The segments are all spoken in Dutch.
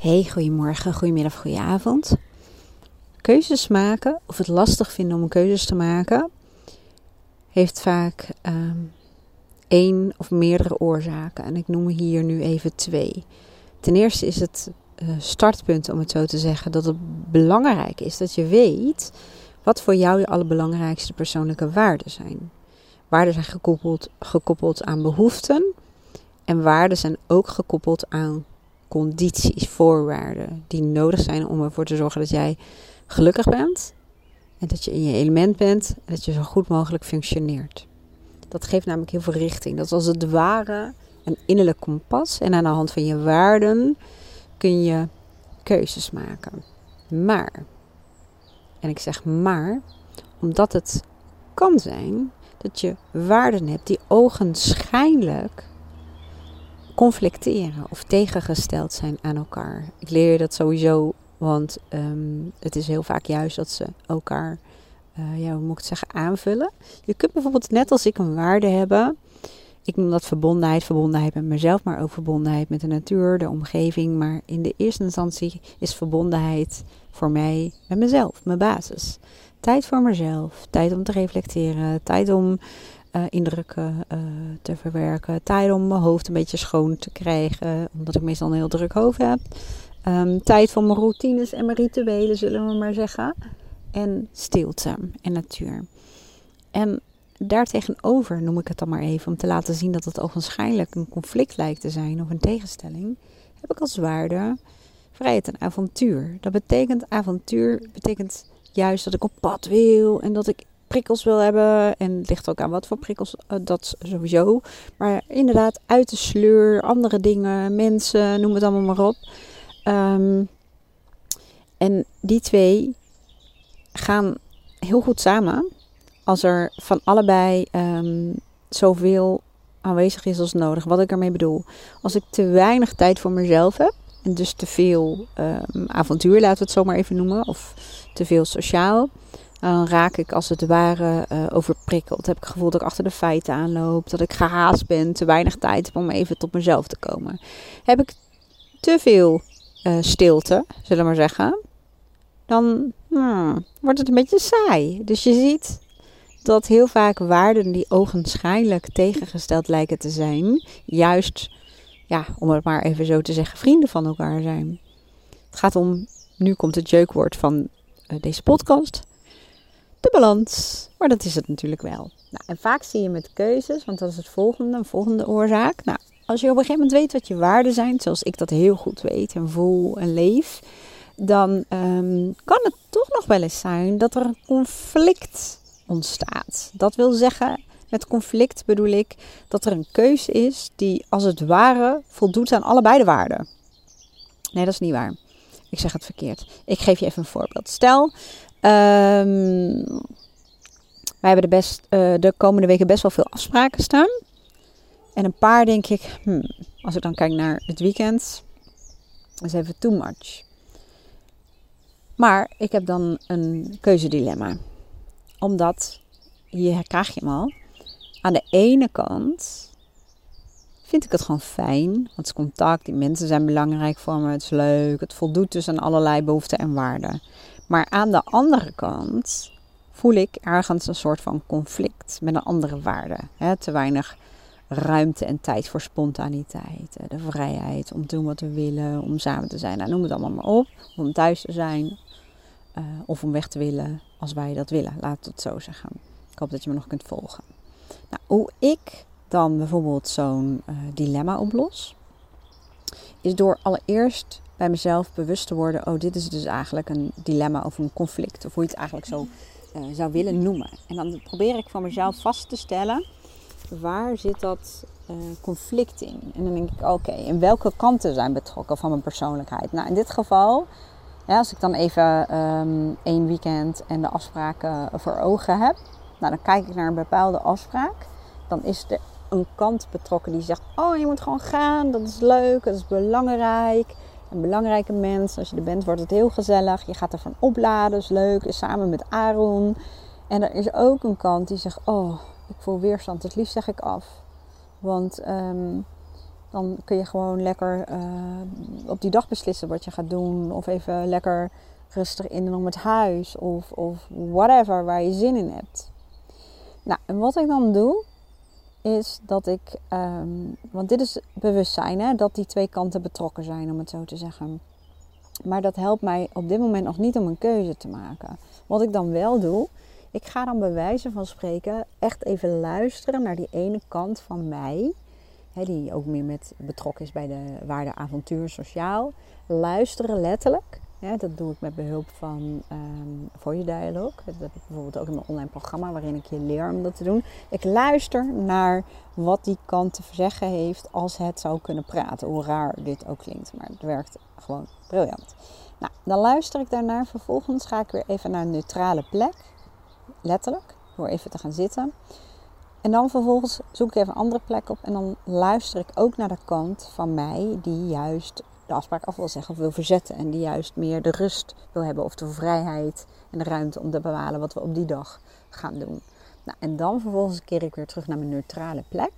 Hey, goedemorgen, goedemiddag, goedenavond. Keuzes maken, of het lastig vinden om keuzes te maken, heeft vaak um, één of meerdere oorzaken. En ik noem hier nu even twee. Ten eerste is het uh, startpunt, om het zo te zeggen, dat het belangrijk is dat je weet wat voor jou je allerbelangrijkste persoonlijke waarden zijn. Waarden zijn gekoppeld, gekoppeld aan behoeften en waarden zijn ook gekoppeld aan condities, voorwaarden die nodig zijn om ervoor te zorgen dat jij gelukkig bent en dat je in je element bent en dat je zo goed mogelijk functioneert. Dat geeft namelijk heel veel richting. Dat is als het ware een innerlijk kompas en aan de hand van je waarden kun je keuzes maken. Maar, en ik zeg maar, omdat het kan zijn dat je waarden hebt die ogenschijnlijk conflicteren of tegengesteld zijn aan elkaar. Ik leer je dat sowieso, want ehm, het is heel vaak juist dat ze elkaar, uh, ja, hoe moet ik het zeggen, aanvullen. Je kunt bijvoorbeeld net als ik een waarde hebben. Ik noem dat verbondenheid, verbondenheid met mezelf, maar ook verbondenheid met de natuur, de omgeving. Maar in de eerste instantie is verbondenheid voor mij met mezelf, mijn basis. Tijd voor mezelf, tijd om te reflecteren, tijd om uh, indrukken uh, te verwerken. Tijd om mijn hoofd een beetje schoon te krijgen, omdat ik meestal een heel druk hoofd heb. Um, tijd voor mijn routines en mijn rituelen, zullen we maar zeggen. En stilte en natuur. En daartegenover noem ik het dan maar even, om te laten zien dat het ogenschijnlijk een conflict lijkt te zijn of een tegenstelling, heb ik als waarde vrijheid en avontuur. Dat betekent avontuur, betekent juist dat ik op pad wil en dat ik prikkels wil hebben. En het ligt ook aan wat voor prikkels, uh, dat sowieso. Maar inderdaad, uit de sleur, andere dingen, mensen, noem het allemaal maar op. Um, en die twee gaan heel goed samen. Als er van allebei um, zoveel aanwezig is als nodig. Wat ik ermee bedoel. Als ik te weinig tijd voor mezelf heb. En dus te veel um, avontuur, laten we het zo maar even noemen. Of te veel sociaal dan raak ik als het ware uh, overprikkeld. Heb ik het gevoel dat ik achter de feiten aanloop. Dat ik gehaast ben. Te weinig tijd heb om even tot mezelf te komen. Heb ik te veel uh, stilte, zullen we maar zeggen. Dan hmm, wordt het een beetje saai. Dus je ziet dat heel vaak waarden die ogenschijnlijk tegengesteld lijken te zijn. Juist, ja, om het maar even zo te zeggen, vrienden van elkaar zijn. Het gaat om, nu komt het jeukwoord van uh, deze podcast de balans. Maar dat is het natuurlijk wel. Nou, en vaak zie je met keuzes, want dat is het volgende, een volgende oorzaak. Nou, als je op een gegeven moment weet wat je waarden zijn, zoals ik dat heel goed weet en voel en leef, dan um, kan het toch nog wel eens zijn dat er een conflict ontstaat. Dat wil zeggen, met conflict bedoel ik dat er een keuze is die als het ware voldoet aan allebei de waarden. Nee, dat is niet waar. Ik zeg het verkeerd. Ik geef je even een voorbeeld. Stel, Um, wij hebben de, best, uh, de komende weken best wel veel afspraken staan. En een paar denk ik, hmm, als ik dan kijk naar het weekend, is even too much. Maar ik heb dan een keuzedilemma. Omdat, hier krijg je hem al. Aan de ene kant vind ik het gewoon fijn. Want het contact, die mensen zijn belangrijk voor me, het is leuk. Het voldoet dus aan allerlei behoeften en waarden. Maar aan de andere kant voel ik ergens een soort van conflict met een andere waarde. Te weinig ruimte en tijd voor spontaniteit. De vrijheid om te doen wat we willen, om samen te zijn. Nou, noem het allemaal maar op. Om thuis te zijn uh, of om weg te willen als wij dat willen. Laat het zo zeggen. Ik hoop dat je me nog kunt volgen. Nou, hoe ik dan bijvoorbeeld zo'n uh, dilemma oplos, is door allereerst bij mezelf bewust te worden: oh, dit is dus eigenlijk een dilemma of een conflict, of hoe je het eigenlijk zo uh, zou willen noemen. En dan probeer ik van mezelf vast te stellen: waar zit dat uh, conflict in? En dan denk ik: oké, in welke kanten zijn betrokken van mijn persoonlijkheid? Nou, in dit geval. Als ik dan even um, één weekend en de afspraken voor ogen heb, nou, dan kijk ik naar een bepaalde afspraak. Dan is er een kant betrokken die zegt: Oh, je moet gewoon gaan, dat is leuk, dat is belangrijk een belangrijke mens. Als je er bent, wordt het heel gezellig. Je gaat ervan opladen, is leuk. Is samen met Aaron. En er is ook een kant die zegt: Oh, ik voel weerstand. Het liefst zeg ik af. Want um, Dan kun je gewoon lekker uh, op die dag beslissen wat je gaat doen. Of even lekker rustig in en om het huis. Of, of whatever waar je zin in hebt. Nou, en wat ik dan doe, is dat ik, um, want dit is bewustzijn, hè, dat die twee kanten betrokken zijn, om het zo te zeggen. Maar dat helpt mij op dit moment nog niet om een keuze te maken. Wat ik dan wel doe, ik ga dan bij wijze van spreken echt even luisteren naar die ene kant van mij. Hè, die ook meer met betrokken is bij de waarde avontuur sociaal. Luisteren letterlijk ja, dat doe ik met behulp van um, ehm, voor je dialoog. Dat heb ik bijvoorbeeld ook in mijn online programma waarin ik je leer om dat te doen. Ik luister naar wat die kant te zeggen heeft als het zou kunnen praten. Hoe raar dit ook klinkt, maar het werkt gewoon briljant. Nou, dan luister ik daarnaar. Vervolgens ga ik weer even naar een neutrale plek. Letterlijk, door even te gaan zitten. En dan vervolgens zoek ik even een andere plek op. En dan luister ik ook naar de kant van mij die juist de afspraak af wil zeggen of wil verzetten. En die juist meer de rust wil hebben of de vrijheid en de ruimte om te bepalen wat we op die dag gaan doen. Nou, en dan vervolgens keer ik weer terug naar mijn neutrale plek.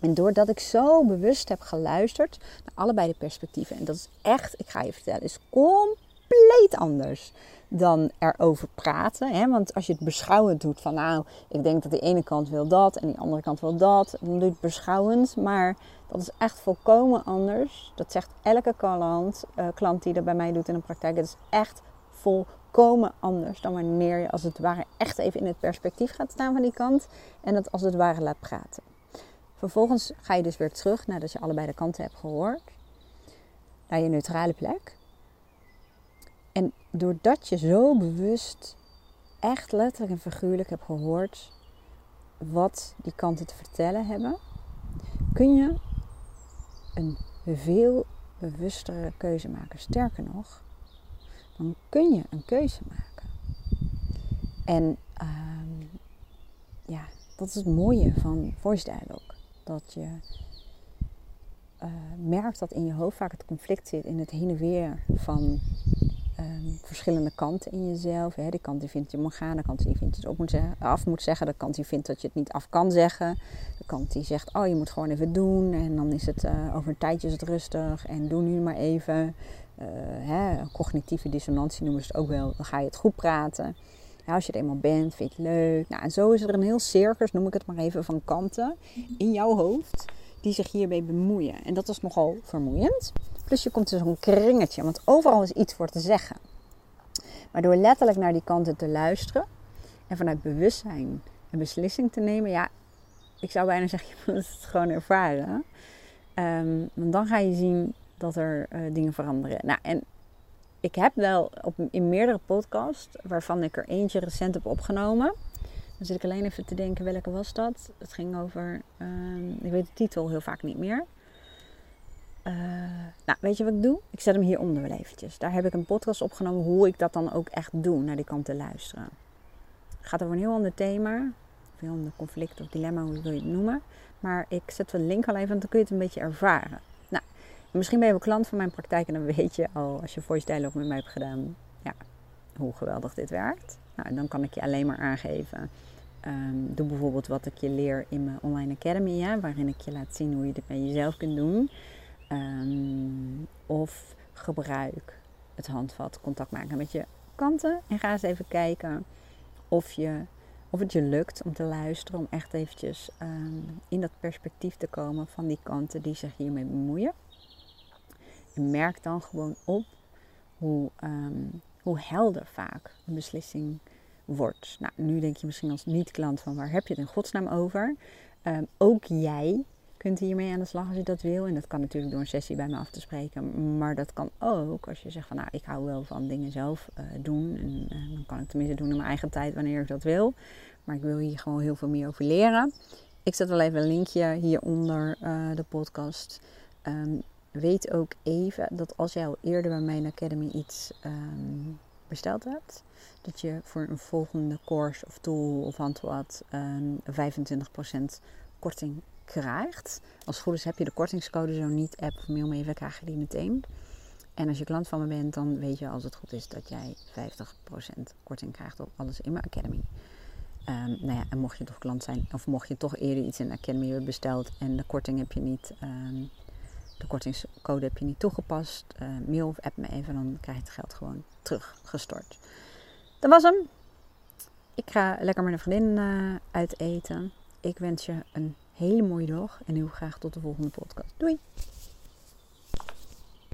En doordat ik zo bewust heb geluisterd naar allebei de perspectieven. En dat is echt, ik ga je vertellen, is compleet anders dan erover praten. Hè? Want als je het beschouwend doet van nou, ik denk dat de ene kant wil dat en die andere kant wil dat. Dan doe je het beschouwend. Maar dat is echt volkomen anders. Dat zegt elke klant, uh, klant die dat bij mij doet in de praktijk. Het is echt volkomen anders dan wanneer je als het ware echt even in het perspectief gaat staan van die kant. En het als het ware laat praten. Vervolgens ga je dus weer terug nadat je allebei de kanten hebt gehoord. Naar je neutrale plek. En doordat je zo bewust, echt letterlijk en figuurlijk hebt gehoord wat die kanten te vertellen hebben, kun je een veel bewustere keuze maken. Sterker nog, dan kun je een keuze maken. En uh, ja, dat is het mooie van voice dialogue. Dat je uh, merkt dat in je hoofd vaak het conflict zit in het heen en weer van um, verschillende kanten in jezelf. Hè. De kant die vindt je mag gaan, de kant die vindt je het op moet zeggen, af moet zeggen, de kant die vindt dat je het niet af kan zeggen, de kant die zegt, oh je moet gewoon even doen en dan is het uh, over een tijdje is het rustig en doe nu maar even. Uh, hè, cognitieve dissonantie noemen ze het ook wel, dan ga je het goed praten. Ja, als je er eenmaal bent, vind je het leuk. Nou, en zo is er een heel circus, noem ik het maar even, van kanten in jouw hoofd die zich hiermee bemoeien. En dat is nogal vermoeiend. Plus je komt in zo'n kringetje, want overal is iets voor te zeggen. Maar door letterlijk naar die kanten te luisteren en vanuit bewustzijn een beslissing te nemen, ja, ik zou bijna zeggen, je moet het gewoon ervaren. Um, want dan ga je zien dat er uh, dingen veranderen. Nou, en ik heb wel op, in meerdere podcasts, waarvan ik er eentje recent heb opgenomen. Dan zit ik alleen even te denken, welke was dat? Het ging over, um, ik weet de titel heel vaak niet meer. Uh, nou, weet je wat ik doe? Ik zet hem hieronder wel eventjes. Daar heb ik een podcast opgenomen hoe ik dat dan ook echt doe, naar die kant te luisteren. Het gaat over een heel ander thema. Of een heel ander conflict of dilemma, hoe wil je het noemen. Maar ik zet de link al even, want dan kun je het een beetje ervaren. Nou, misschien ben je wel klant van mijn praktijk en dan weet je al, als je voice dialogue met mij hebt gedaan, ja, hoe geweldig dit werkt. Nou, dan kan ik je alleen maar aangeven. Um, doe bijvoorbeeld wat ik je leer in mijn online academy, ja, waarin ik je laat zien hoe je dit bij jezelf kunt doen. Um, of gebruik het handvat contact maken met je kanten. En ga eens even kijken of, je, of het je lukt om te luisteren. Om echt eventjes um, in dat perspectief te komen van die kanten die zich hiermee bemoeien. En merk dan gewoon op hoe, um, hoe helder vaak een beslissing wordt. Nou, nu denk je misschien als niet-klant van waar heb je het in godsnaam over? ook jij kunt hiermee aan de slag als je dat wil. En dat kan natuurlijk door een sessie bij me af te spreken. Maar dat kan ook als je zegt van nou, ik hou wel van dingen zelf uh, doen. En uh, dan kan ik tenminste doen in mijn eigen tijd wanneer ik dat wil. Maar ik wil hier gewoon heel veel meer over leren. Ik zet wel even een linkje hieronder uh, de podcast. Um, weet ook even dat als jij al eerder bij mijn Academy iets um, besteld hebt, dat je voor een volgende course of tool of handvat um, 25% korting krijgt. Als het goed is heb je de kortingscode zo niet app mail even krijg je die meteen. En als je klant van me bent, dan weet je als het goed is dat jij 50% korting krijgt op alles in mijn academy. Um, nou ja, en mocht je toch klant zijn, of mocht je toch eerder iets in de Academy hebben besteld en de korting heb je niet, um, de kortingscode heb je niet toegepast, uh, mail of app me even, dan krijg je het geld gewoon teruggestort. Dat was hem. Ik ga lekker met een vriendin uh, uit eten. Ik wens je een hele mooie dag en heel graag tot de volgende podcast. Doei!